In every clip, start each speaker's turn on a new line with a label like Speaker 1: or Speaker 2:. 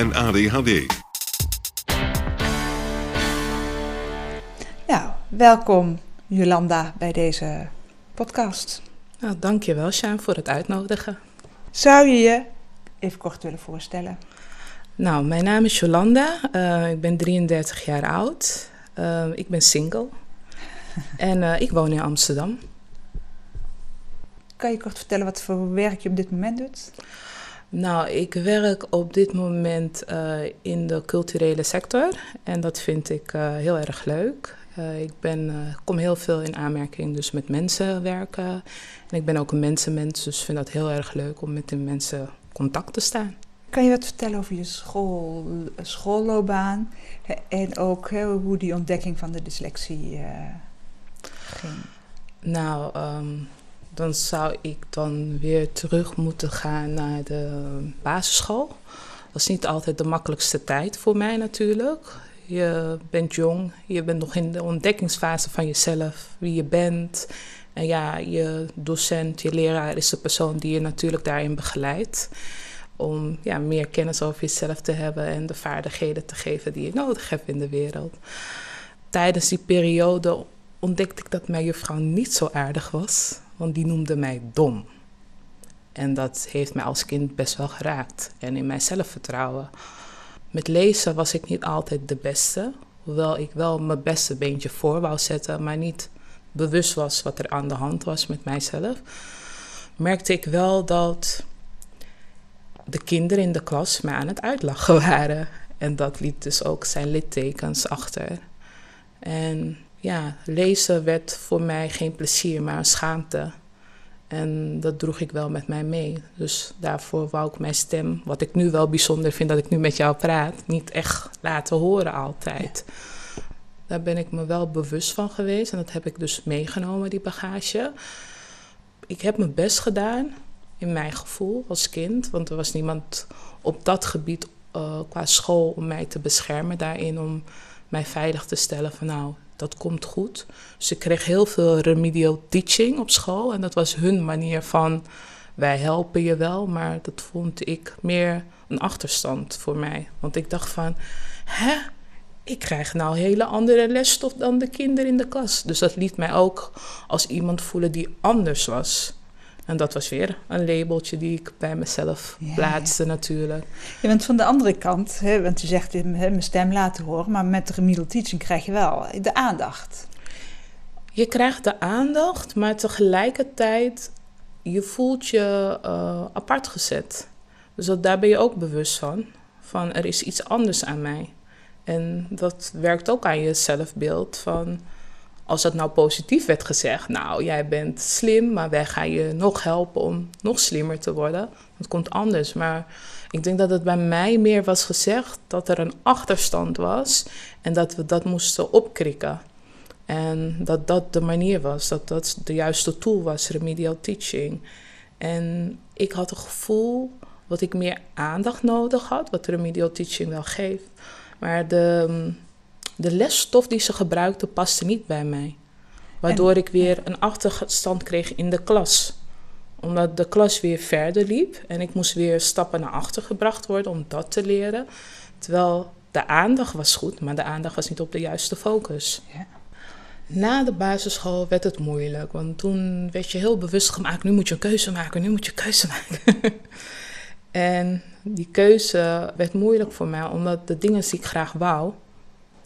Speaker 1: en ADHD.
Speaker 2: Nou, welkom Jolanda bij deze podcast.
Speaker 3: Nou, dankjewel, Sjaan, voor het uitnodigen.
Speaker 2: Zou je je even kort willen voorstellen?
Speaker 3: Nou, mijn naam is Jolanda. Uh, ik ben 33 jaar oud. Uh, ik ben single. en uh, ik woon in Amsterdam.
Speaker 2: Kan je kort vertellen wat voor werk je op dit moment doet?
Speaker 3: Nou, ik werk op dit moment in de culturele sector. En dat vind ik heel erg leuk. Uh, ik ben, kom heel veel in aanmerking dus met mensen werken. En ik ben ook een mensenmens, dus vind dat heel erg leuk om met de mensen contact te staan.
Speaker 2: Kan je wat vertellen over je school, schoolloopbaan en ook hè, hoe die ontdekking van de dyslexie ging?
Speaker 3: Nou, um, dan zou ik dan weer terug moeten gaan naar de basisschool. Dat is niet altijd de makkelijkste tijd voor mij natuurlijk. Je bent jong, je bent nog in de ontdekkingsfase van jezelf, wie je bent. En ja, je docent, je leraar is de persoon die je natuurlijk daarin begeleidt. Om ja, meer kennis over jezelf te hebben en de vaardigheden te geven die je nodig hebt in de wereld. Tijdens die periode ontdekte ik dat mijn juffrouw niet zo aardig was, want die noemde mij dom. En dat heeft mij als kind best wel geraakt en in mijn zelfvertrouwen. Met lezen was ik niet altijd de beste. Hoewel ik wel mijn beste beentje voor wou zetten, maar niet bewust was wat er aan de hand was met mijzelf. Merkte ik wel dat de kinderen in de klas mij aan het uitlachen waren. En dat liet dus ook zijn littekens achter. En ja, lezen werd voor mij geen plezier, maar een schaamte. En dat droeg ik wel met mij mee. Dus daarvoor wou ik mijn stem, wat ik nu wel bijzonder vind dat ik nu met jou praat, niet echt laten horen altijd. Daar ben ik me wel bewust van geweest en dat heb ik dus meegenomen, die bagage. Ik heb mijn best gedaan, in mijn gevoel als kind, want er was niemand op dat gebied uh, qua school om mij te beschermen daarin, om mij veilig te stellen van nou, dat komt goed. Ik kreeg heel veel remedial teaching op school. En dat was hun manier van, wij helpen je wel. Maar dat vond ik meer een achterstand voor mij. Want ik dacht van, hè? Ik krijg nou hele andere lesstof dan de kinderen in de klas. Dus dat liet mij ook als iemand voelen die anders was. En dat was weer een labeltje die ik bij mezelf ja, plaatste ja. natuurlijk.
Speaker 2: Je bent van de andere kant, hè, want je zegt hè, mijn stem laten horen, maar met remedial teaching krijg je wel de aandacht.
Speaker 3: Je krijgt de aandacht, maar tegelijkertijd je voelt je uh, apart gezet. Dus dat, daar ben je ook bewust van. Van er is iets anders aan mij. En dat werkt ook aan je zelfbeeld van als dat nou positief werd gezegd, nou jij bent slim, maar wij gaan je nog helpen om nog slimmer te worden. Dat komt anders. Maar ik denk dat het bij mij meer was gezegd dat er een achterstand was en dat we dat moesten opkrikken. En dat dat de manier was, dat dat de juiste tool was, remedial teaching. En ik had het gevoel dat ik meer aandacht nodig had, wat remedial teaching wel geeft. Maar de de lesstof die ze gebruikte paste niet bij mij. Waardoor ik weer een achterstand kreeg in de klas. Omdat de klas weer verder liep en ik moest weer stappen naar achter gebracht worden om dat te leren. Terwijl de aandacht was goed, maar de aandacht was niet op de juiste focus. Ja. Na de basisschool werd het moeilijk, want toen werd je heel bewust gemaakt: nu moet je een keuze maken, nu moet je een keuze maken. en die keuze werd moeilijk voor mij, omdat de dingen die ik graag wou,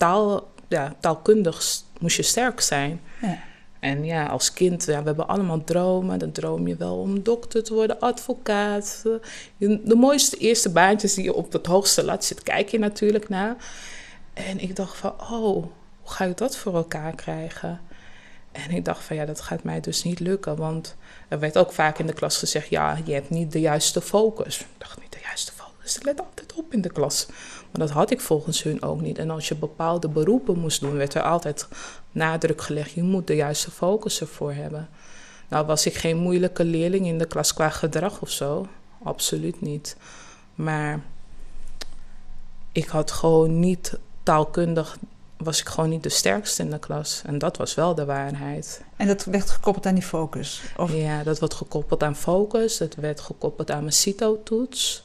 Speaker 3: taal, ja, taalkundig moest je sterk zijn.
Speaker 2: Ja.
Speaker 3: En ja, als kind, ja, we hebben allemaal dromen. Dan droom je wel om dokter te worden, advocaat. De, de mooiste eerste baantjes die je op het hoogste lat zit, kijk je natuurlijk naar. En ik dacht van, oh, hoe ga ik dat voor elkaar krijgen? En ik dacht van, ja, dat gaat mij dus niet lukken. Want er werd ook vaak in de klas gezegd, ja, je hebt niet de juiste focus. Ik dacht, niet de juiste focus, let altijd op in de klas. Maar dat had ik volgens hun ook niet. En als je bepaalde beroepen moest doen, werd er altijd nadruk gelegd. Je moet de juiste focus ervoor hebben. Nou was ik geen moeilijke leerling in de klas qua gedrag of zo. Absoluut niet. Maar ik had gewoon niet taalkundig was ik gewoon niet de sterkste in de klas. En dat was wel de waarheid.
Speaker 2: En dat werd gekoppeld aan die focus?
Speaker 3: Of? Ja, dat werd gekoppeld aan focus. Dat werd gekoppeld aan mijn CITO-toets.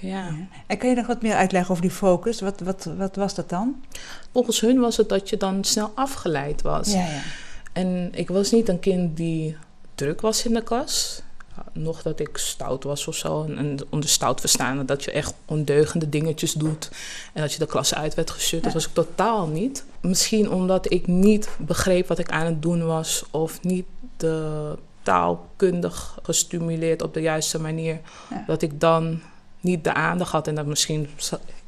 Speaker 3: Ja.
Speaker 2: En kan je nog wat meer uitleggen over die focus? Wat, wat, wat was dat dan?
Speaker 3: Volgens hun was het dat je dan snel afgeleid was.
Speaker 2: Ja, ja.
Speaker 3: En ik was niet een kind die druk was in de klas. Nog dat ik stout was of zo. En onder stout verstaan dat je echt ondeugende dingetjes doet. En dat je de klas uit werd gestuurd. Dat was ik totaal niet. Misschien omdat ik niet begreep wat ik aan het doen was. Of niet de taalkundig gestimuleerd op de juiste manier. Dat ik dan niet de aandacht had. En dat misschien,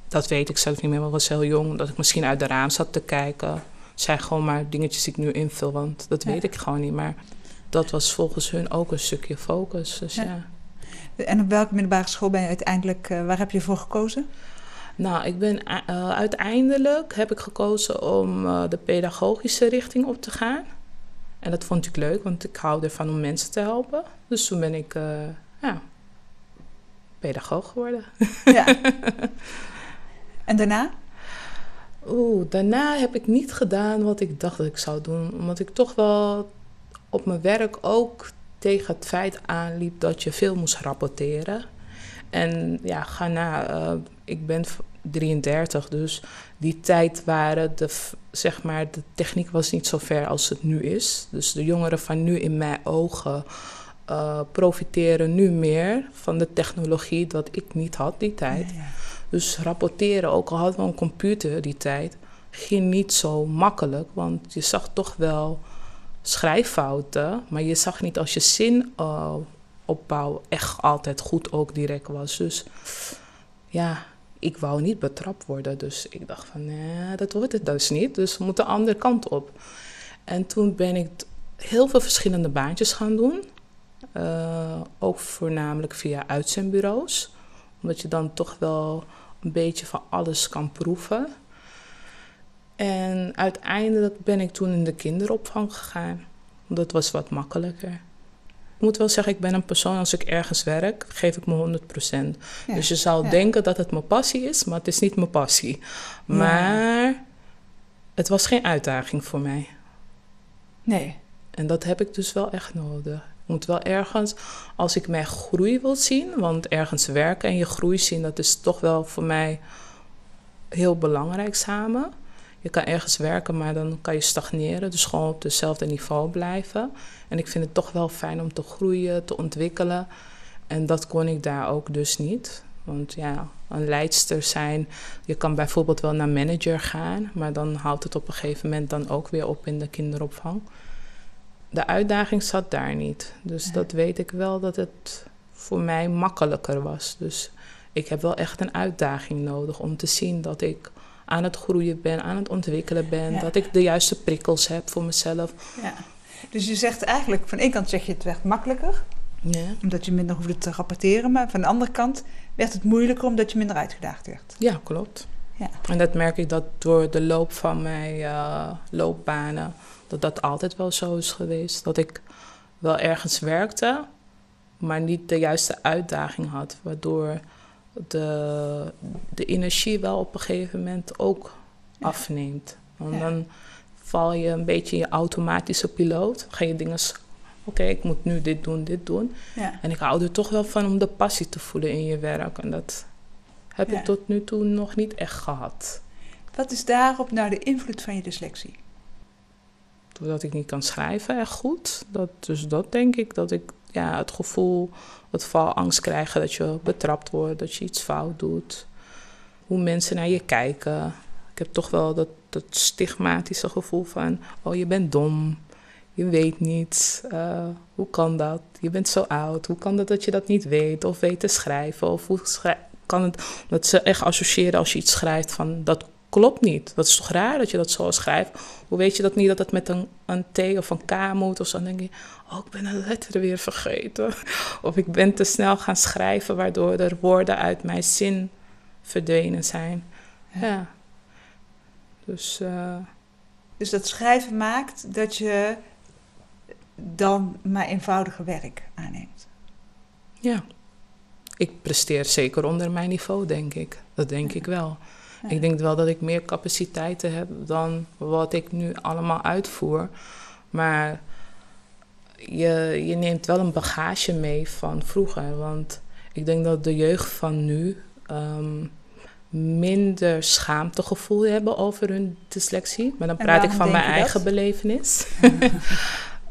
Speaker 3: dat weet ik zelf niet meer, maar was heel jong. Dat ik misschien uit de raam zat te kijken. Het zijn gewoon maar dingetjes die ik nu invul, want dat weet ik gewoon niet. Maar dat was volgens hun ook een stukje focus. Dus ja.
Speaker 2: En op welke middelbare school ben je uiteindelijk, uh, waar heb je voor gekozen?
Speaker 3: Nou, ik ben uh, uiteindelijk heb ik gekozen om uh, de pedagogische richting op te gaan. En dat vond ik leuk, want ik hou ervan om mensen te helpen. Dus toen ben ik ja, pedagoog geworden. Ja.
Speaker 2: En daarna?
Speaker 3: Oeh, daarna heb ik niet gedaan wat ik dacht dat ik zou doen. Omdat ik toch wel op mijn werk ook tegen het feit aanliep dat je veel moest rapporteren. En ja, ga na. Uh, ik ben 33, dus die tijd waren de, zeg maar, de techniek was niet zo ver als het nu is. Dus de jongeren van nu in mijn ogen uh, profiteren nu meer van de technologie dat ik niet had die tijd. Ja, ja. Dus rapporteren, ook al hadden we een computer die tijd, ging niet zo makkelijk. Want je zag toch wel schrijffouten, maar je zag niet als je zinopbouw uh, echt altijd goed ook direct was. Dus ja, ik wou niet betrapt worden. Dus ik dacht van, nee, dat wordt het dus niet. Dus we moeten de andere kant op. En toen ben ik heel veel verschillende baantjes gaan doen. Uh, ook voornamelijk via uitzendbureaus. Omdat je dan toch wel een beetje van alles kan proeven. En uiteindelijk ben ik toen in de kinderopvang gegaan. Dat was wat makkelijker. Ik moet wel zeggen, ik ben een persoon, als ik ergens werk, geef ik me 100%. Ja, dus je zou ja. denken dat het mijn passie is, maar het is niet mijn passie. Maar ja. het was geen uitdaging voor mij.
Speaker 2: Nee.
Speaker 3: En dat heb ik dus wel echt nodig. Moet wel ergens, als ik mijn groei wil zien, want ergens werken en je groei zien, dat is toch wel voor mij heel belangrijk samen. Je kan ergens werken, maar dan kan je stagneren. Dus gewoon op hetzelfde niveau blijven. En ik vind het toch wel fijn om te groeien, te ontwikkelen. En dat kon ik daar ook dus niet. Want ja, een leidster zijn, je kan bijvoorbeeld wel naar manager gaan, maar dan houdt het op een gegeven moment dan ook weer op in de kinderopvang. De uitdaging zat daar niet. Dus dat weet ik wel dat het voor mij makkelijker was. Dus ik heb wel echt een uitdaging nodig om te zien dat ik aan het groeien ben, aan het ontwikkelen ben. Ja. Dat ik de juiste prikkels heb voor mezelf.
Speaker 2: Ja. Dus je zegt eigenlijk, van één kant zeg je het werd makkelijker.
Speaker 3: Ja.
Speaker 2: Omdat je minder hoefde te rapporteren. Maar van de andere kant werd het moeilijker omdat je minder uitgedaagd werd.
Speaker 3: Ja, klopt.
Speaker 2: Ja.
Speaker 3: En dat merk ik dat door de loop van mijn uh, loopbanen, dat dat altijd wel zo is geweest. Dat ik wel ergens werkte, maar niet de juiste uitdaging had. Waardoor de, de energie wel op een gegeven moment ook ja. afneemt. Want ja. dan val je een beetje in je automatische piloot. Ga je dingen, oké, okay, ik moet nu dit doen, dit doen.
Speaker 2: Ja.
Speaker 3: En ik hou er toch wel van om de passie te voelen in je werk. En dat heb ik tot nu toe nog niet echt gehad.
Speaker 2: Wat is daarop nou de invloed van je dyslexie?
Speaker 3: Doordat ik niet kan schrijven echt goed. Dat, dus dat denk ik, dat ik ja, het gevoel, het valangst krijgen dat je betrapt wordt, dat je iets fout doet. Hoe mensen naar je kijken. Ik heb toch wel dat, dat stigmatische gevoel van, oh je bent dom, je weet niets, uh, hoe kan dat? Je bent zo oud, hoe kan dat dat je dat niet weet of weet te schrijven? Of hoe kan het, dat ze echt associëren als je iets schrijft van dat klopt niet. Dat is toch raar dat je dat zo schrijft? Hoe weet je dat niet dat het met een, een T of een K moet? Of zo dan denk je, oh, ik ben een letter weer vergeten. Of ik ben te snel gaan schrijven, waardoor er woorden uit mijn zin verdwenen zijn. Ja. Dus, uh...
Speaker 2: dus dat schrijven maakt dat je dan maar eenvoudiger werk aanneemt.
Speaker 3: Ja. Ik presteer zeker onder mijn niveau, denk ik. Dat denk ik wel. Ik denk wel dat ik meer capaciteiten heb dan wat ik nu allemaal uitvoer. Maar je, je neemt wel een bagage mee van vroeger. Want ik denk dat de jeugd van nu um, minder schaamtegevoel hebben over hun dyslexie. Maar dan praat ik van mijn eigen belevenis.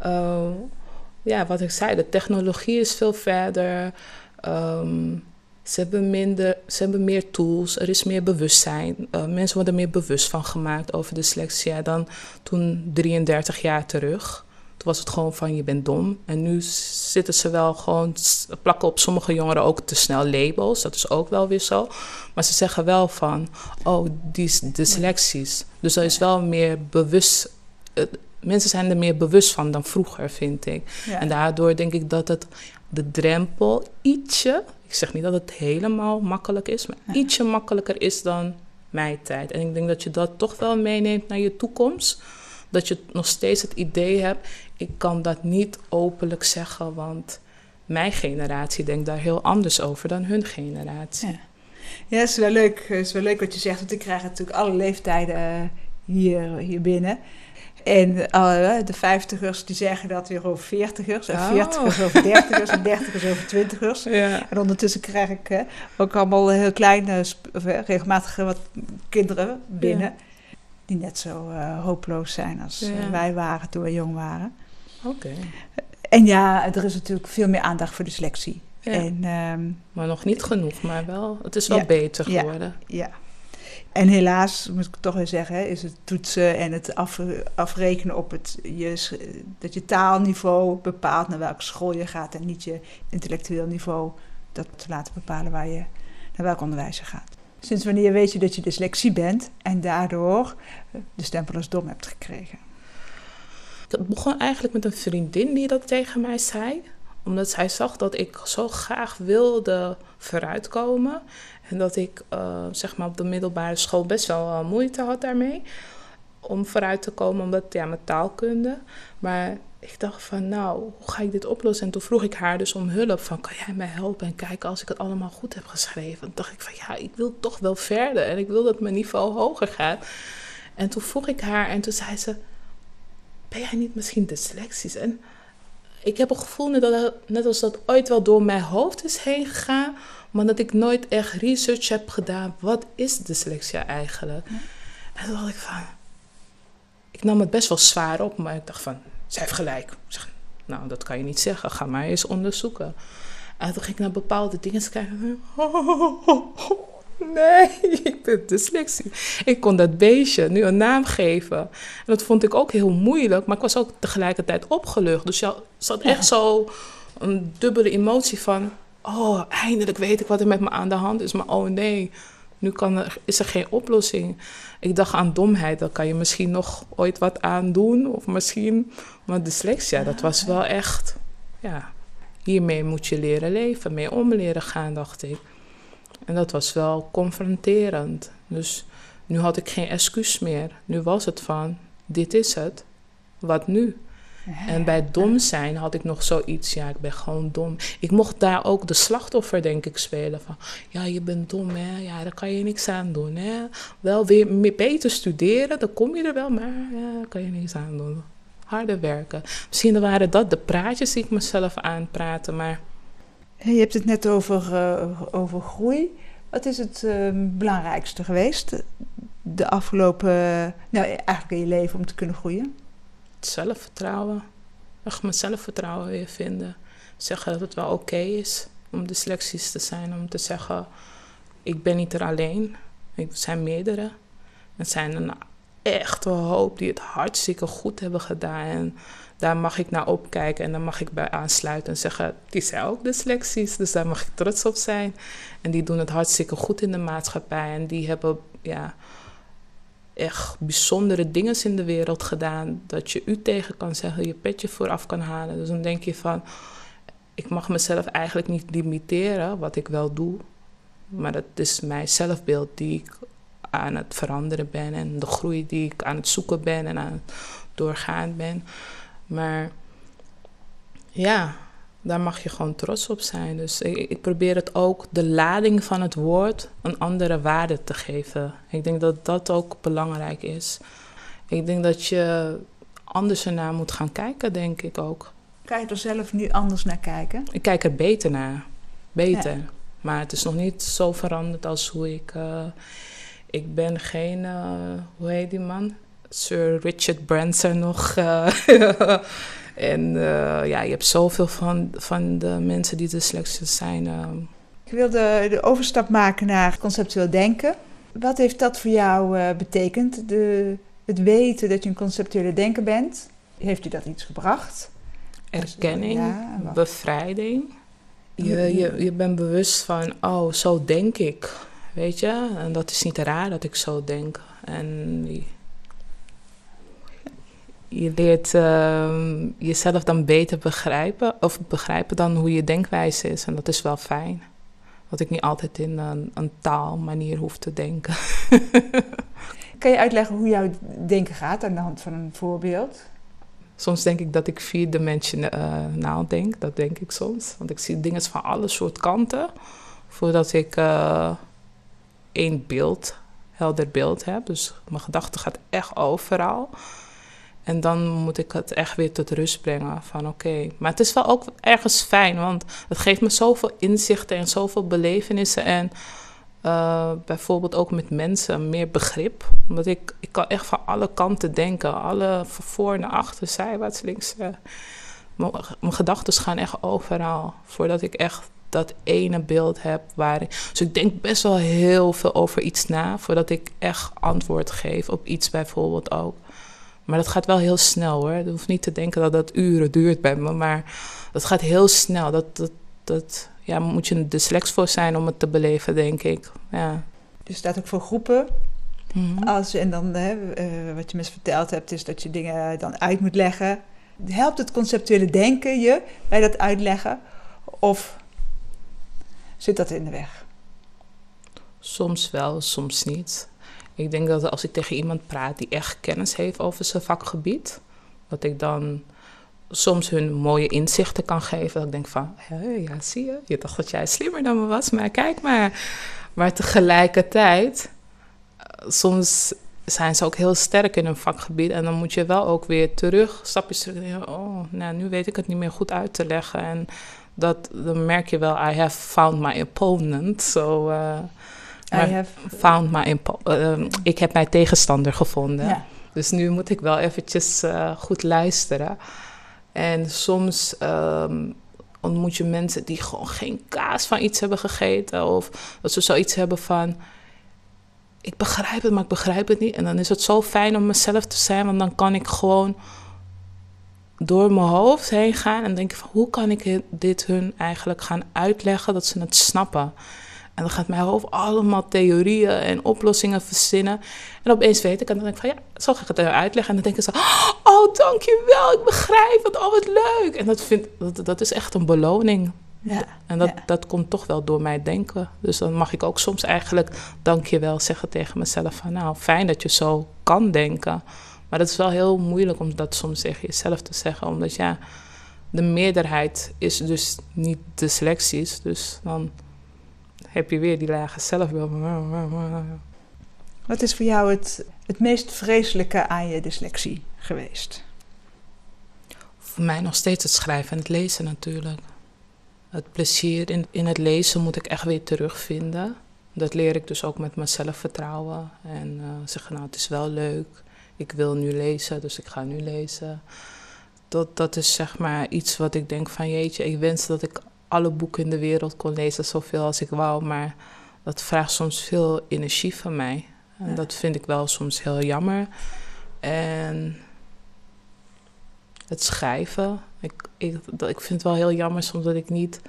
Speaker 3: uh, ja, wat ik zei, de technologie is veel verder. Um, ze hebben, minder, ze hebben meer tools, er is meer bewustzijn. Uh, mensen worden meer bewust van gemaakt over dyslexia dan toen 33 jaar terug. Toen was het gewoon van je bent dom. En nu zitten ze wel gewoon, plakken op sommige jongeren ook te snel labels. Dat is ook wel weer zo. Maar ze zeggen wel van, oh, die dyslexies. Dus er is wel meer bewust. Uh, mensen zijn er meer bewust van dan vroeger, vind ik. En daardoor denk ik dat het de drempel ietsje ik zeg niet dat het helemaal makkelijk is, maar ietsje makkelijker is dan mijn tijd. En ik denk dat je dat toch wel meeneemt naar je toekomst. Dat je nog steeds het idee hebt, ik kan dat niet openlijk zeggen, want mijn generatie denkt daar heel anders over dan hun generatie.
Speaker 2: Ja, ja het is wel leuk. Het is wel leuk wat je zegt, want ik krijg natuurlijk alle leeftijden eh, hier, hier binnen. En uh, de vijftigers die zeggen dat weer over veertigers. En oh. veertigers over dertigers. en dertigers over twintigers. Ja. En ondertussen krijg ik uh, ook allemaal heel kleine, uh, regelmatig wat kinderen binnen. Die net zo hopeloos zijn als wij waren toen we jong waren.
Speaker 3: Oké.
Speaker 2: En ja, er is natuurlijk veel meer aandacht voor dyslexie. En, um,
Speaker 3: maar nog niet genoeg, maar wel. Het is wel beter geworden.
Speaker 2: ja. En helaas, moet ik toch weer zeggen, is het toetsen en het afrekenen op het, je, dat je taalniveau bepaalt naar welke school je gaat en niet je intellectueel niveau dat te laten bepalen waar je, naar welk onderwijs je gaat. Sinds wanneer weet je dat je dyslexie bent en daardoor de stempel als dom hebt gekregen?
Speaker 3: Het begon eigenlijk met een vriendin die dat tegen mij zei omdat zij zag dat ik zo graag wilde vooruitkomen. En dat ik uh, zeg maar op de middelbare school best wel uh, moeite had daarmee. Om vooruit te komen, omdat ja, mijn taalkunde. Maar ik dacht van, nou, hoe ga ik dit oplossen? En toen vroeg ik haar dus om hulp. Van, kan jij mij helpen en kijken als ik het allemaal goed heb geschreven? Toen dacht ik van, ja, ik wil toch wel verder. En ik wil dat mijn niveau hoger gaat. En toen vroeg ik haar en toen zei ze... Ben jij niet misschien dyslexisch? En ik heb het gevoel dat, net als dat ooit wel door mijn hoofd is heen gegaan, maar dat ik nooit echt research heb gedaan. Wat is dyslexia eigenlijk? En toen dacht ik van, ik nam het best wel zwaar op, maar ik dacht van, zij heeft gelijk. Zeg, nou, dat kan je niet zeggen, ga maar eens onderzoeken. En toen ging ik naar bepaalde dingen kijken. Nee, ik ben dyslexie. Ik kon dat beestje nu een naam geven. En dat vond ik ook heel moeilijk, maar ik was ook tegelijkertijd opgelucht. Dus je zat echt zo een dubbele emotie van... Oh, eindelijk weet ik wat er met me aan de hand is. Maar oh nee, nu kan er, is er geen oplossing. Ik dacht aan domheid, daar kan je misschien nog ooit wat aan doen. Of misschien, maar dyslexia, dat was wel echt... Ja, hiermee moet je leren leven, mee om leren gaan, dacht ik. En dat was wel confronterend. Dus nu had ik geen excuus meer. Nu was het van, dit is het. Wat nu? En bij dom zijn had ik nog zoiets, ja, ik ben gewoon dom. Ik mocht daar ook de slachtoffer, denk ik, spelen. Van, ja, je bent dom, hè. Ja, daar kan je niks aan doen, hè. Wel weer beter studeren, dan kom je er wel, maar ja, daar kan je niks aan doen. Harder werken. Misschien waren dat de praatjes die ik mezelf aanpraten, maar
Speaker 2: je hebt het net over, uh, over groei. Wat is het uh, belangrijkste geweest de afgelopen, nou eigenlijk in je leven om te kunnen groeien?
Speaker 3: Zelfvertrouwen. Echt mijn zelfvertrouwen weer vinden. zeggen dat het wel oké is om dyslexisch te zijn. Om te zeggen, ik ben niet er alleen. Er zijn meerdere. Het zijn een echte hoop die het hartstikke goed hebben gedaan. En daar mag ik naar opkijken en daar mag ik bij aansluiten en zeggen: die zijn ook dyslexisch, dus daar mag ik trots op zijn. En die doen het hartstikke goed in de maatschappij en die hebben ja, echt bijzondere dingen in de wereld gedaan. Dat je u tegen kan zeggen, je petje vooraf kan halen. Dus dan denk je van: ik mag mezelf eigenlijk niet limiteren, wat ik wel doe. Maar dat is mijn zelfbeeld die ik aan het veranderen ben en de groei die ik aan het zoeken ben en aan het doorgaan ben. Maar ja, daar mag je gewoon trots op zijn. Dus ik, ik, probeer het ook, de lading van het woord, een andere waarde te geven. Ik denk dat dat ook belangrijk is. Ik denk dat je anders ernaar moet gaan kijken, denk ik ook.
Speaker 2: Kan je er zelf nu anders naar kijken?
Speaker 3: Ik kijk er beter naar. Beter. Maar het is nog niet zo veranderd als hoe ik. Uh, ik ben geen. Uh, hoe heet die man? Sir Richard Branson nog. Uh, en ja, je hebt zoveel van, van de mensen die dyslexisch zijn.
Speaker 2: Ik wilde de overstap maken naar conceptueel denken. Wat heeft dat voor jou betekend? De, het weten dat je een conceptuele denker bent. Heeft u dat iets gebracht?
Speaker 3: Erkenning, ja, bevrijding. Je, je, je bent bewust van, oh, zo denk ik. Weet je? En dat is niet raar dat ik zo denk. En je, leert uh, jezelf dan beter begrijpen. Of begrijpen dan hoe je denkwijze is. En dat is wel fijn. Dat ik niet altijd in een, een taalmanier hoef te denken.
Speaker 2: kan je uitleggen hoe jouw denken gaat aan de hand van een voorbeeld?
Speaker 3: Soms denk ik dat ik vierdimensionaal uh, denk. Dat denk ik soms. Want ik zie dingen van alle soort kanten. Voordat ik uh, één beeld, helder beeld heb. Dus mijn gedachte gaat echt overal. En dan moet ik het echt weer tot rust brengen. Van oké. Maar het is wel ook ergens fijn. Want het geeft me zoveel inzichten en zoveel belevenissen. En uh, bijvoorbeeld ook met mensen meer begrip. Omdat ik, ik kan echt van alle kanten denken. Alle voor naar achter, zijwaarts, links. Uh, mijn gedachten gaan echt overal. Voordat ik echt dat ene beeld heb waar ik... Dus ik denk best wel heel veel over iets na... voordat ik echt antwoord geef op iets bijvoorbeeld ook. Maar dat gaat wel heel snel hoor. Je hoeft niet te denken dat dat uren duurt bij me. Maar dat gaat heel snel. Dat, dat, dat, ja, moet je dyslex voor zijn om het te beleven, denk ik. Ja.
Speaker 2: Dus staat ook voor groepen. Mhm. Als, en dan, hè, uh, wat je me verteld hebt, is dat je dingen dan uit moet leggen. Helpt het conceptuele denken je bij dat uitleggen? Of zit dat in de weg?
Speaker 3: Soms wel, soms niet. Ik denk dat als ik tegen iemand praat die echt kennis heeft over zijn vakgebied, dat ik dan soms hun mooie inzichten kan geven. Dat ik denk van, ja, zie je, je dacht dat jij slimmer dan me was, maar kijk maar. Maar tegelijkertijd, eh, soms zijn ze ook heel sterk in hun vakgebied. En dan moet je wel ook weer terug, stapjes terug. Oh, nou, nu weet ik het niet meer goed uit te leggen. En dat, dan merk je wel, I have found my opponent. So, I have... Found my uh, ik heb mijn tegenstander gevonden. Dus nu moet ik wel eventjes uh, goed luisteren. En soms um, ontmoet je mensen die gewoon geen kaas van iets hebben gegeten. Of dat ze zoiets hebben van. Ik begrijp het, maar ik begrijp het niet. En dan is het zo fijn om mezelf te zijn, want dan kan ik gewoon door mijn hoofd heen gaan en denken van hoe kan ik dit hun eigenlijk gaan uitleggen dat ze het snappen. En dan gaat mijn hoofd allemaal theorieën en oplossingen verzinnen. En opeens weet ik, en dan denk ik van ja, zo ga ik het uitleggen. En dan denken ze, oh dankjewel, ik begrijp het, oh wat leuk. En dat, vind, dat, dat is echt een beloning. Ja, en dat, dat komt toch wel door mij denken. Dus dan mag ik ook soms eigenlijk dankjewel zeggen tegen mezelf van nou, fijn dat je zo kan denken. Maar dat is wel heel moeilijk om dat soms tegen jezelf te zeggen. Omdat ja, de meerderheid is dus niet dyslexisch. Dus dan heb je weer die lage zelfbeeld.
Speaker 2: Wat is voor jou het, het meest vreselijke aan je dyslexie geweest?
Speaker 3: Voor mij nog steeds het schrijven en het lezen natuurlijk. Het plezier in, in het lezen moet ik echt weer terugvinden. Dat leer ik dus ook met mijn zelfvertrouwen. En uh, zeggen, nou, het is wel leuk. Ik wil nu lezen, dus ik ga nu lezen. dat, dat is zeg maar iets wat ik denk van jeetje, ik wens dat ik alle boeken in de wereld kon lezen, zoveel als ik wou, maar dat vraagt soms veel energie van mij. En dat vind ik wel soms heel jammer. En het schrijven, ik, ik, ik vind het wel heel jammer soms dat ik niet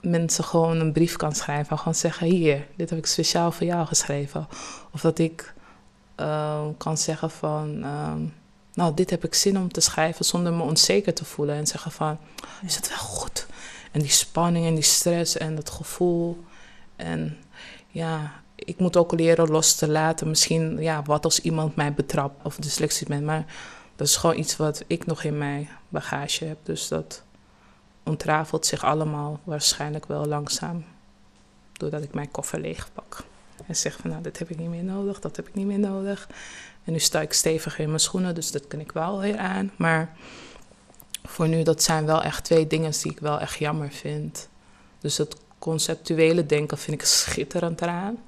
Speaker 3: mensen gewoon een brief kan schrijven. En gewoon zeggen, hier, dit heb ik speciaal voor jou geschreven. Of dat ik uh, kan zeggen van, uh, nou, dit heb ik zin om te schrijven zonder me onzeker te voelen. En zeggen van, is het wel goed? En die spanning en die stress en dat gevoel. En ja, ik moet ook leren los te laten. Misschien, ja, wat als iemand mij betrapt of dyslexisch ben. Maar dat is gewoon iets wat ik nog in mijn bagage heb. Dus dat ontrafelt zich allemaal waarschijnlijk wel langzaam. Doordat ik mijn koffer leegpak. En zeg van, nou, dit heb ik niet meer nodig, dat heb ik niet meer nodig. En nu sta ik stevig in mijn schoenen, dus dat kan ik wel weer aan. Maar voor nu, dat zijn wel echt twee dingen die ik wel echt jammer vind. Dus het conceptuele denken vind ik schitterend eraan.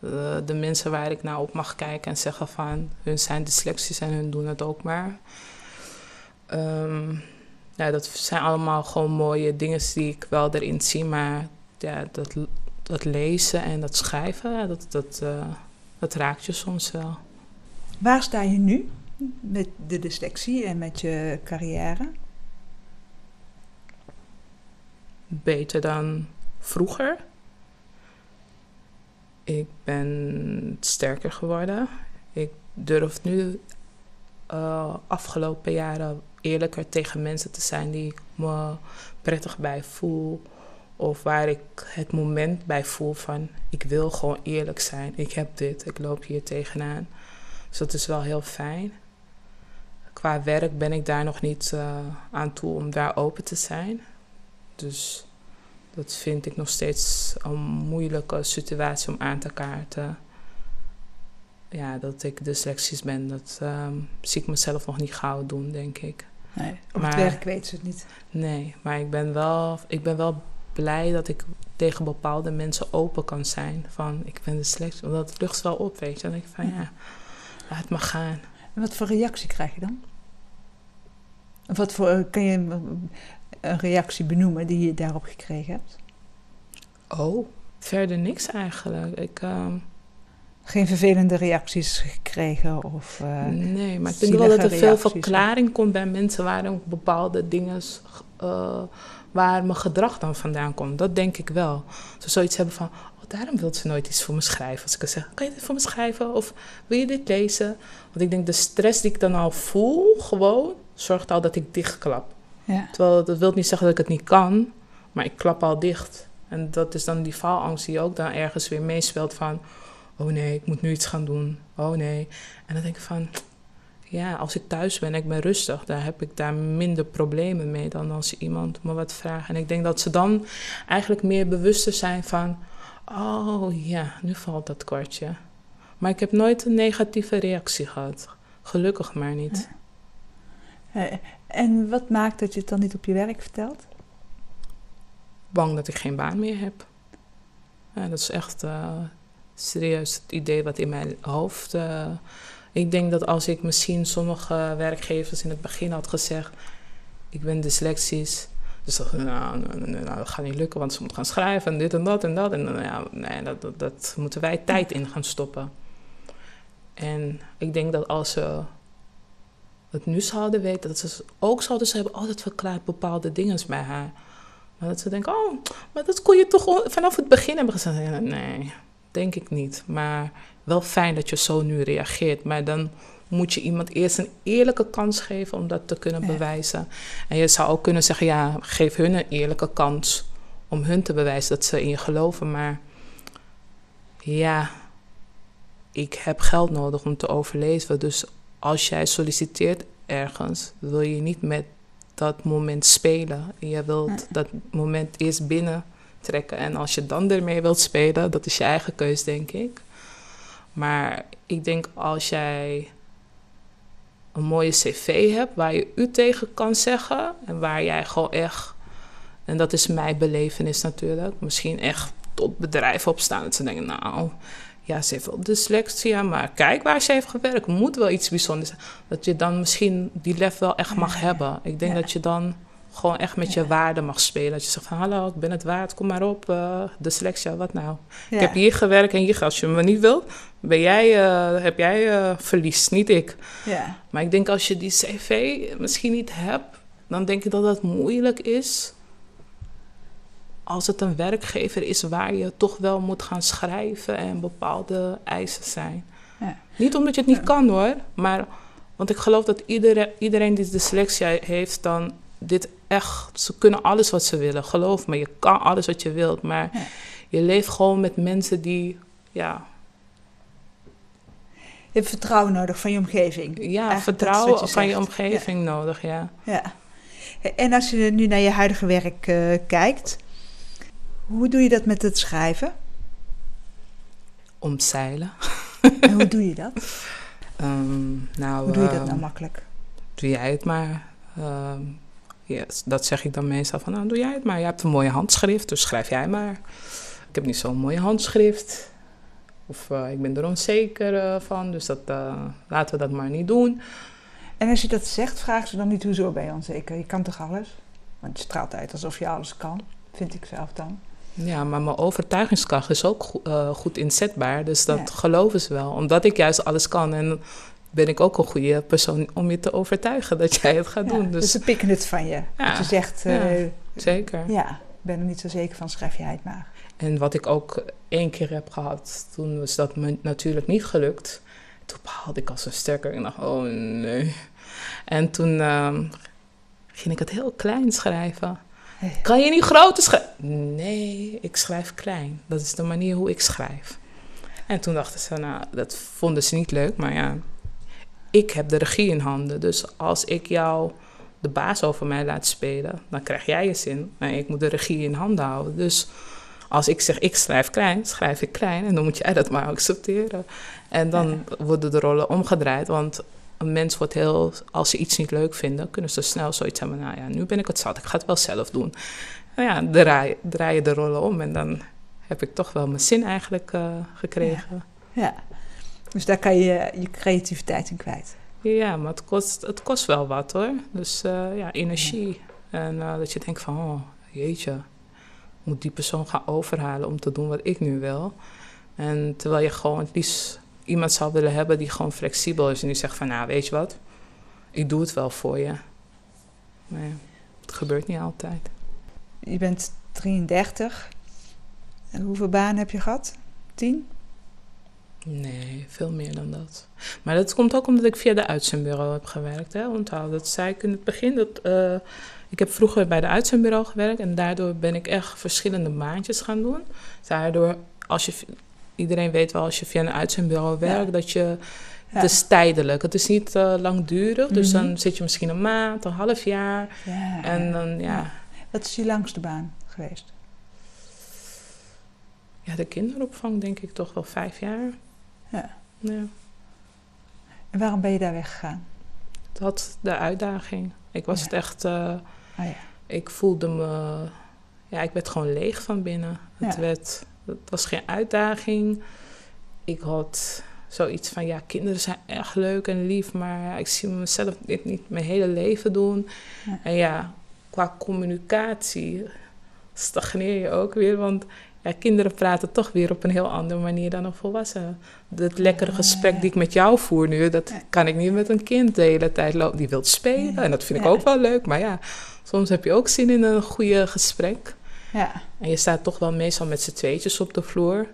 Speaker 3: Uh, de mensen waar ik naar op mag kijken en zeggen van hun zijn dyslexisch en hun doen het ook maar. Um, ja, dat zijn allemaal gewoon mooie dingen die ik wel erin zie, maar ja, dat, dat lezen en dat schrijven, dat, dat, uh, dat raakt je soms wel.
Speaker 2: Waar sta je nu met de dyslexie en met je carrière?
Speaker 3: Beter dan vroeger. Ik ben sterker geworden. Ik durf nu uh, afgelopen jaren eerlijker tegen mensen te zijn die ik me prettig bij voel. Of waar ik het moment bij voel van ik wil gewoon eerlijk zijn. Ik heb dit, ik loop hier tegenaan. Dus dat is wel heel fijn. Qua werk ben ik daar nog niet uh, aan toe om daar open te zijn. Dus dat vind ik nog steeds een moeilijke situatie om aan te kaarten. Ja, dat ik dyslexisch ben, dat um, zie ik mezelf nog niet gauw doen, denk ik.
Speaker 2: Nee, op maar, het werk weet ze het niet.
Speaker 3: Nee, maar ik ben, wel, ik ben wel blij dat ik tegen bepaalde mensen open kan zijn. Van, ik ben dyslexisch, want dat lucht wel op, weet je. Dan denk ik van, ja, laat maar gaan.
Speaker 2: En wat voor reactie krijg je dan? Wat voor, kan je een reactie benoemen die je daarop gekregen hebt?
Speaker 3: Oh, verder niks eigenlijk. Ik, uh...
Speaker 2: Geen vervelende reacties gekregen? Of, uh,
Speaker 3: nee, maar ik denk wel dat er veel verklaring komt bij mensen waarom bepaalde dingen. Uh, waar mijn gedrag dan vandaan komt. Dat denk ik wel. Ze zoiets hebben van, daarom wil ze nooit iets voor me schrijven. Als ik zeg, kan je dit voor me schrijven? Of wil je dit lezen? Want ik denk, de stress die ik dan al voel, gewoon, zorgt al dat ik dichtklap. Ja. Terwijl dat wil niet zeggen dat ik het niet kan, maar ik klap al dicht. En dat is dan die faalangst die ook dan ergens weer meespeelt van... oh nee, ik moet nu iets gaan doen. Oh nee. En dan denk ik van... ja, als ik thuis ben en ik ben rustig... dan heb ik daar minder problemen mee dan als iemand me wat vraagt. En ik denk dat ze dan eigenlijk meer bewuster zijn van... oh ja, nu valt dat kwartje. Maar ik heb nooit een negatieve reactie gehad. Gelukkig maar niet.
Speaker 2: En wat maakt dat je het dan niet op je werk vertelt?
Speaker 3: Bang dat ik geen baan meer heb. Ja, dat is echt uh, serieus het idee wat in mijn hoofd. Uh, ik denk dat als ik misschien sommige werkgevers in het begin had gezegd: Ik ben dyslexisch. Dus dat, nou, nou, nou, dat gaat niet lukken, want ze moeten gaan schrijven en dit en dat en dat. En ja, nee, dat, dat, dat moeten wij tijd in gaan stoppen. En ik denk dat als ze het nu zouden weten, dat ze ook zouden hebben, oh, dat verklaart bepaalde dingen bij haar. Maar dat ze denken, oh, maar dat kon je toch vanaf het begin hebben gezegd. Nee, denk ik niet. Maar wel fijn dat je zo nu reageert. Maar dan moet je iemand eerst een eerlijke kans geven om dat te kunnen bewijzen. En je zou ook kunnen zeggen, ja, geef hun een eerlijke kans om hun te bewijzen dat ze in je geloven. Maar ja, ik heb geld nodig om te overleven. Dus als jij solliciteert ergens, wil je niet met dat moment spelen. Je wilt dat moment eerst binnen trekken. En als je dan ermee wilt spelen, dat is je eigen keus, denk ik. Maar ik denk als jij een mooie cv hebt waar je u tegen kan zeggen en waar jij gewoon echt, en dat is mijn belevenis natuurlijk, misschien echt tot bedrijven opstaan dat ze denken, nou, ja, ze heeft wel dyslexia, maar kijk waar ze heeft gewerkt. Moet wel iets bijzonders zijn. Dat je dan misschien die lef wel echt mag hebben. Ik denk dat je dan gewoon echt met je waarde mag spelen. Dat je zegt van, hallo, ik ben het waard, kom maar op. Uh, dyslexia, wat nou? Ik heb hier gewerkt en hier, als je me niet wilt, ben jij, uh, heb jij uh, verlies, niet ik.
Speaker 2: Ja.
Speaker 3: Maar ik denk als je die cv misschien niet hebt, dan denk ik dat dat moeilijk is als het een werkgever is waar je toch wel moet gaan schrijven en bepaalde eisen zijn. Ja. Niet omdat je het niet kan hoor, maar want ik geloof dat iedereen, iedereen die dyslexia heeft, dan dit echt, ze kunnen alles wat ze willen. Geloof me, je kan alles wat je wilt, maar je leeft gewoon met mensen die, ja.
Speaker 2: Je hebt vertrouwen nodig van je omgeving.
Speaker 3: Ja, vertrouwen van je omgeving nodig, ja.
Speaker 2: ja. En als je nu naar je huidige werk uh, kijkt, hoe doe je dat met het schrijven?
Speaker 3: Omzeilen.
Speaker 2: En hoe doe je dat?
Speaker 3: Um, nou,
Speaker 2: hoe doe je dat
Speaker 3: uh,
Speaker 2: nou makkelijk?
Speaker 3: Doe jij het maar. Uh, yes, dat zeg ik dan meestal van, nou doe jij het maar. Je hebt een mooie handschrift, dus schrijf jij maar. Ik heb niet zo'n mooie handschrift. Of uh, ik ben er onzeker uh, van, dus dat, uh, laten we dat maar niet doen.
Speaker 2: En als je dat zegt, vragen ze dan niet hoezo ben je onzeker? Je kan toch alles? Want je straalt uit alsof je alles kan, vind ik zelf dan.
Speaker 3: Ja, maar mijn overtuigingskracht is ook go uh, goed inzetbaar. Dus dat ja. geloven ze wel. Omdat ik juist alles kan. En ben ik ook een goede persoon om je te overtuigen dat jij het gaat
Speaker 2: ja,
Speaker 3: doen. Dus,
Speaker 2: dus, ze pikken het van je. Ja. Dat je zegt... Uh,
Speaker 3: zeker.
Speaker 2: Ja, ik ben er niet zo zeker van, schrijf jij het maar.
Speaker 3: En wat ik ook één keer heb gehad, toen was dat me natuurlijk niet gelukt. Toen baalde ik als een sterker. Ik dacht, oh nee. En toen uh, ging ik het heel klein schrijven. Kan je niet groter schrijven? Nee, ik schrijf klein. Dat is de manier hoe ik schrijf. En toen dachten ze, nou, dat vonden ze niet leuk, maar ja, ik heb de regie in handen. Dus als ik jou de baas over mij laat spelen, dan krijg jij je zin. En ik moet de regie in handen houden. Dus als ik zeg, ik schrijf klein, schrijf ik klein. En dan moet jij dat maar accepteren. En dan worden de rollen omgedraaid, want een mens wordt heel, als ze iets niet leuk vinden, kunnen ze snel zoiets hebben. Nou ja, nu ben ik het zat, ik ga het wel zelf doen. Nou ja, draai, draai je de rollen om en dan heb ik toch wel mijn zin eigenlijk uh, gekregen.
Speaker 2: Ja. ja. Dus daar kan je je creativiteit in kwijt.
Speaker 3: Ja, maar het kost, het kost wel wat hoor. Dus uh, ja, energie. En uh, dat je denkt van, oh jeetje, moet die persoon gaan overhalen om te doen wat ik nu wil. En terwijl je gewoon het liefst iemand zou willen hebben die gewoon flexibel is en die zegt van, nou weet je wat, ik doe het wel voor je. Maar ja, het gebeurt niet altijd.
Speaker 2: Je bent 33. En hoeveel banen heb je gehad? Tien?
Speaker 3: Nee, veel meer dan dat. Maar dat komt ook omdat ik via de uitzendbureau heb gewerkt. Hè? Onthoud, dat zei ik in het begin. Dat, uh, ik heb vroeger bij de uitzendbureau gewerkt en daardoor ben ik echt verschillende maandjes gaan doen. Daardoor, als je iedereen weet wel als je via een uitzendbureau werkt, ja. dat je. Ja. Het is tijdelijk. Het is niet uh, langdurig. Dus dan zit je misschien een maand, een half jaar.
Speaker 2: Ja.
Speaker 3: En dan, ja.
Speaker 2: Wat is je langste baan geweest?
Speaker 3: Ja, de kinderopvang denk ik toch wel vijf jaar.
Speaker 2: Ja.
Speaker 3: ja.
Speaker 2: En waarom ben je daar weggegaan?
Speaker 3: Dat de uitdaging. Ik was
Speaker 2: Ja.
Speaker 3: het echt... eh,
Speaker 2: Oh ja.
Speaker 3: ik voelde me... Ja, ik werd gewoon leeg van binnen. Het, werd, het was geen uitdaging. Ik had zoiets van... Ja, kinderen zijn echt leuk en lief... maar ja, ik zie mezelf dit niet mijn hele leven doen. En ja, qua communicatie stagneer je ook weer... want ja, kinderen praten toch weer op een heel andere manier dan een volwassene. Het lekkere gesprek die ik met jou voer nu, dat kan ik niet met een kind de hele tijd lopen. Die wil spelen en dat vind ik ook wel leuk. Maar ja, soms heb je ook zin in een goede gesprek.
Speaker 2: Ja.
Speaker 3: En je staat toch wel meestal met z'n tweetjes op de vloer.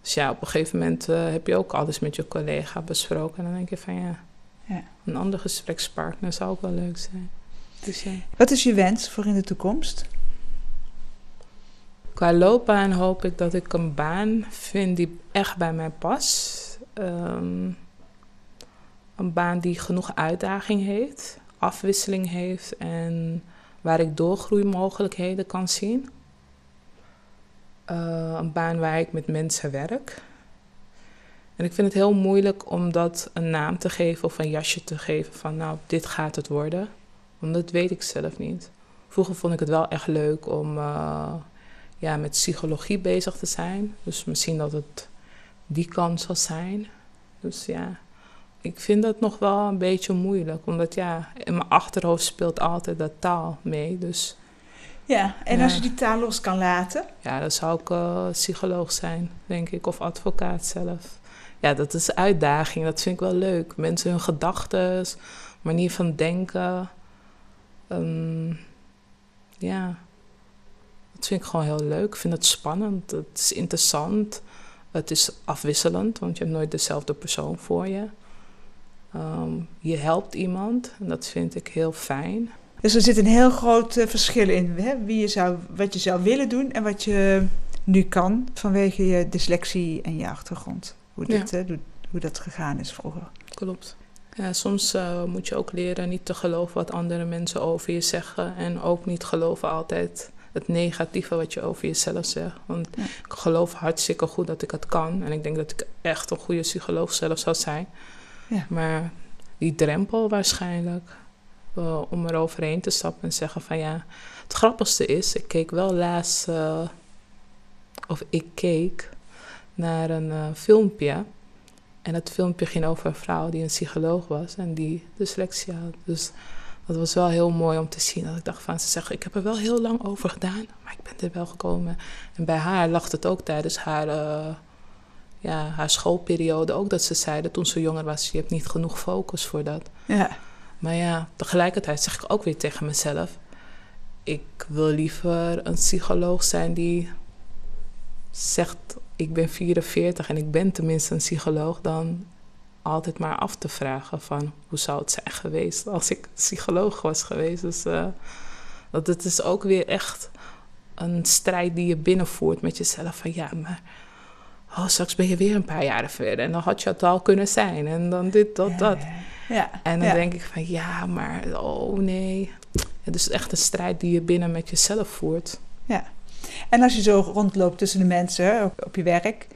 Speaker 3: Dus ja, op een gegeven moment eh, heb je ook alles met je collega besproken. En dan denk je van ja,
Speaker 2: Ja.
Speaker 3: een ander gesprekspartner zou ook wel leuk zijn. Dus ja.
Speaker 2: Wat is je wens voor in de toekomst?
Speaker 3: Qua loopbaan hoop ik dat ik een baan vind die echt bij mij past. Ehm, een baan die genoeg uitdaging heeft, afwisseling heeft en waar ik doorgroeimogelijkheden kan zien. Eh, een baan waar ik met mensen werk. En ik vind het heel moeilijk om dat een naam te geven of een jasje te geven van nou, dit gaat het worden. Want dat weet ik zelf niet. Vroeger vond ik het wel echt leuk om eh, ja, met psychologie bezig te zijn. Dus misschien dat het die kant zal zijn. Dus ja, ik vind dat nog wel een beetje moeilijk. Omdat ja, in mijn achterhoofd speelt altijd dat taal mee. Dus
Speaker 2: Ja, en als je die taal los kan laten.
Speaker 3: ja, dan zou ik eh, psycholoog zijn, denk ik. Of advocaat zelf. Ja, dat is een uitdaging. Dat vind ik wel leuk. Mensen hun gedachten, manier van denken. Ehm, ja, dat vind ik gewoon heel leuk. Ik vind het spannend. Het is interessant. Het is afwisselend, want je hebt nooit dezelfde persoon voor je. Ehm, je helpt iemand en dat vind ik heel fijn.
Speaker 2: Dus er zit een heel groot eh, verschil in hè? Wie je zou, wat je zou willen doen en wat je nu kan vanwege je dyslexie en je achtergrond. Hoe
Speaker 3: Ja.
Speaker 2: dat, eh, hoe, dat gegaan is vroeger.
Speaker 3: Klopt. Ja, soms eh, moet je ook leren niet te geloven wat andere mensen over je zeggen. En ook niet geloven altijd het negatieve wat je over jezelf zegt. Want
Speaker 2: Ja.
Speaker 3: ik geloof hartstikke goed dat ik het kan. En ik denk dat ik echt een goede psycholoog zelf zou zijn.
Speaker 2: Ja.
Speaker 3: Maar die drempel waarschijnlijk. eh, om er overheen te stappen en zeggen van ja. Het grappigste is, ik keek wel laatst. eh, of ik keek naar een eh, filmpje. En het filmpje ging over een vrouw die een psycholoog was en die dyslexie had. Dus dat was wel heel mooi om te zien. Dat ik dacht van, ze zeggen, ik heb er wel heel lang over gedaan, maar ik ben er wel gekomen. En bij haar lag het ook tijdens haar, eh, ja, haar schoolperiode ook dat ze zeiden toen ze jonger was, je hebt niet genoeg focus voor dat.
Speaker 2: Ja,
Speaker 3: Maar ja, tegelijkertijd zeg ik ook weer tegen mezelf, ik wil liever een psycholoog zijn die zegt, ik ben 44 en ik ben tenminste een psycholoog, dan altijd maar af te vragen van hoe zou het zijn geweest als ik psycholoog was geweest. Dus eh, dat het is ook weer echt een strijd die je binnenvoert met jezelf van ja, maar oh, straks ben je weer een paar jaren verder en dan had je het al kunnen zijn en dan dit, dat, dat.
Speaker 2: ja.
Speaker 3: En dan
Speaker 2: ja.
Speaker 3: denk ik van ja, maar oh nee. Het is echt een strijd die je binnen met jezelf voert.
Speaker 2: En als je zo rondloopt tussen de mensen op je werk,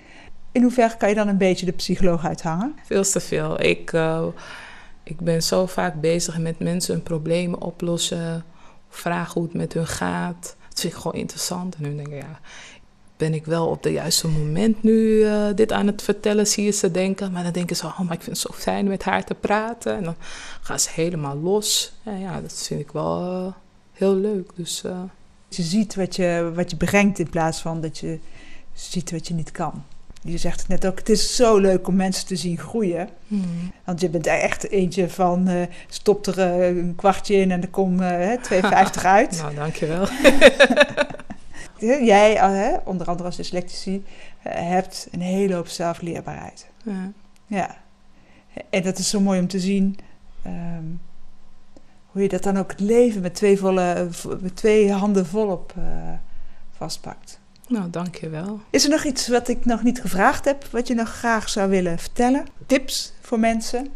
Speaker 2: in hoeverre kan je dan een beetje de psycholoog uithangen?
Speaker 3: Veel te veel. Ik, eh, ik ben zo vaak bezig met mensen hun problemen oplossen. Vragen hoe het met hun gaat. Dat vind ik gewoon interessant. En nu denk ik, ja, ben ik wel op het juiste moment nu eh, dit aan het vertellen, zie je ze denken. Maar dan denken ze, oh, maar ik vind het zo fijn met haar te praten. En dan gaan ze helemaal los. Ja, ja dat vind ik wel eh, heel leuk. Dus
Speaker 2: Je ziet wat je, wat je brengt in plaats van dat je ziet wat je niet kan. Je zegt het net ook, het is zo leuk om mensen te zien groeien.
Speaker 3: hmm.
Speaker 2: Want je bent echt eentje van, eh stop er eh, een kwartje in en er komt eh 2,50 uit.
Speaker 3: nou, dankjewel.
Speaker 2: Jij, hè, onder andere als dyslectici, hebt een hele hoop zelfleerbaarheid.
Speaker 3: Ja.
Speaker 2: Ja. En dat is zo mooi om te zien ehm, hoe je dat dan ook het leven met twee, volle, met twee handen volop vastpakt.
Speaker 3: Nou, dankjewel.
Speaker 2: Is er nog iets wat ik nog niet gevraagd heb, wat je nog graag zou willen vertellen? Tips voor mensen?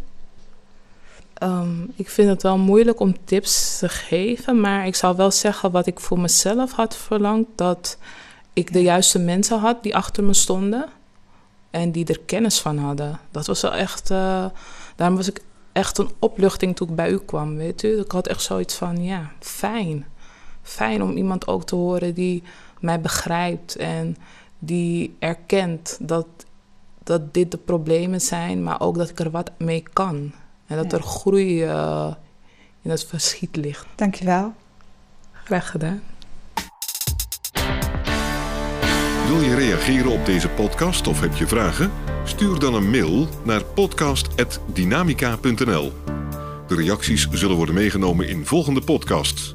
Speaker 3: Ehm, ik vind het wel moeilijk om tips te geven, maar ik zou wel zeggen wat ik voor mezelf had verlangd: dat ik de juiste mensen had die achter me stonden en die er kennis van hadden. Dat was wel echt. eh, daarom was ik echt een opluchting toen ik bij u kwam. Weet u, ik had echt zoiets van: ja, fijn. Fijn om iemand ook te horen die mij begrijpt en die erkent dat, dat dit de problemen zijn, maar ook dat ik er wat mee kan. En dat
Speaker 2: Ja.
Speaker 3: er groei eh, in het verschiet ligt.
Speaker 2: Dankjewel.
Speaker 3: Graag gedaan.
Speaker 1: Wil je reageren op deze podcast of heb je vragen? Stuur dan een mail naar podcast.dynamica.nl. De reacties zullen worden meegenomen in volgende podcasts.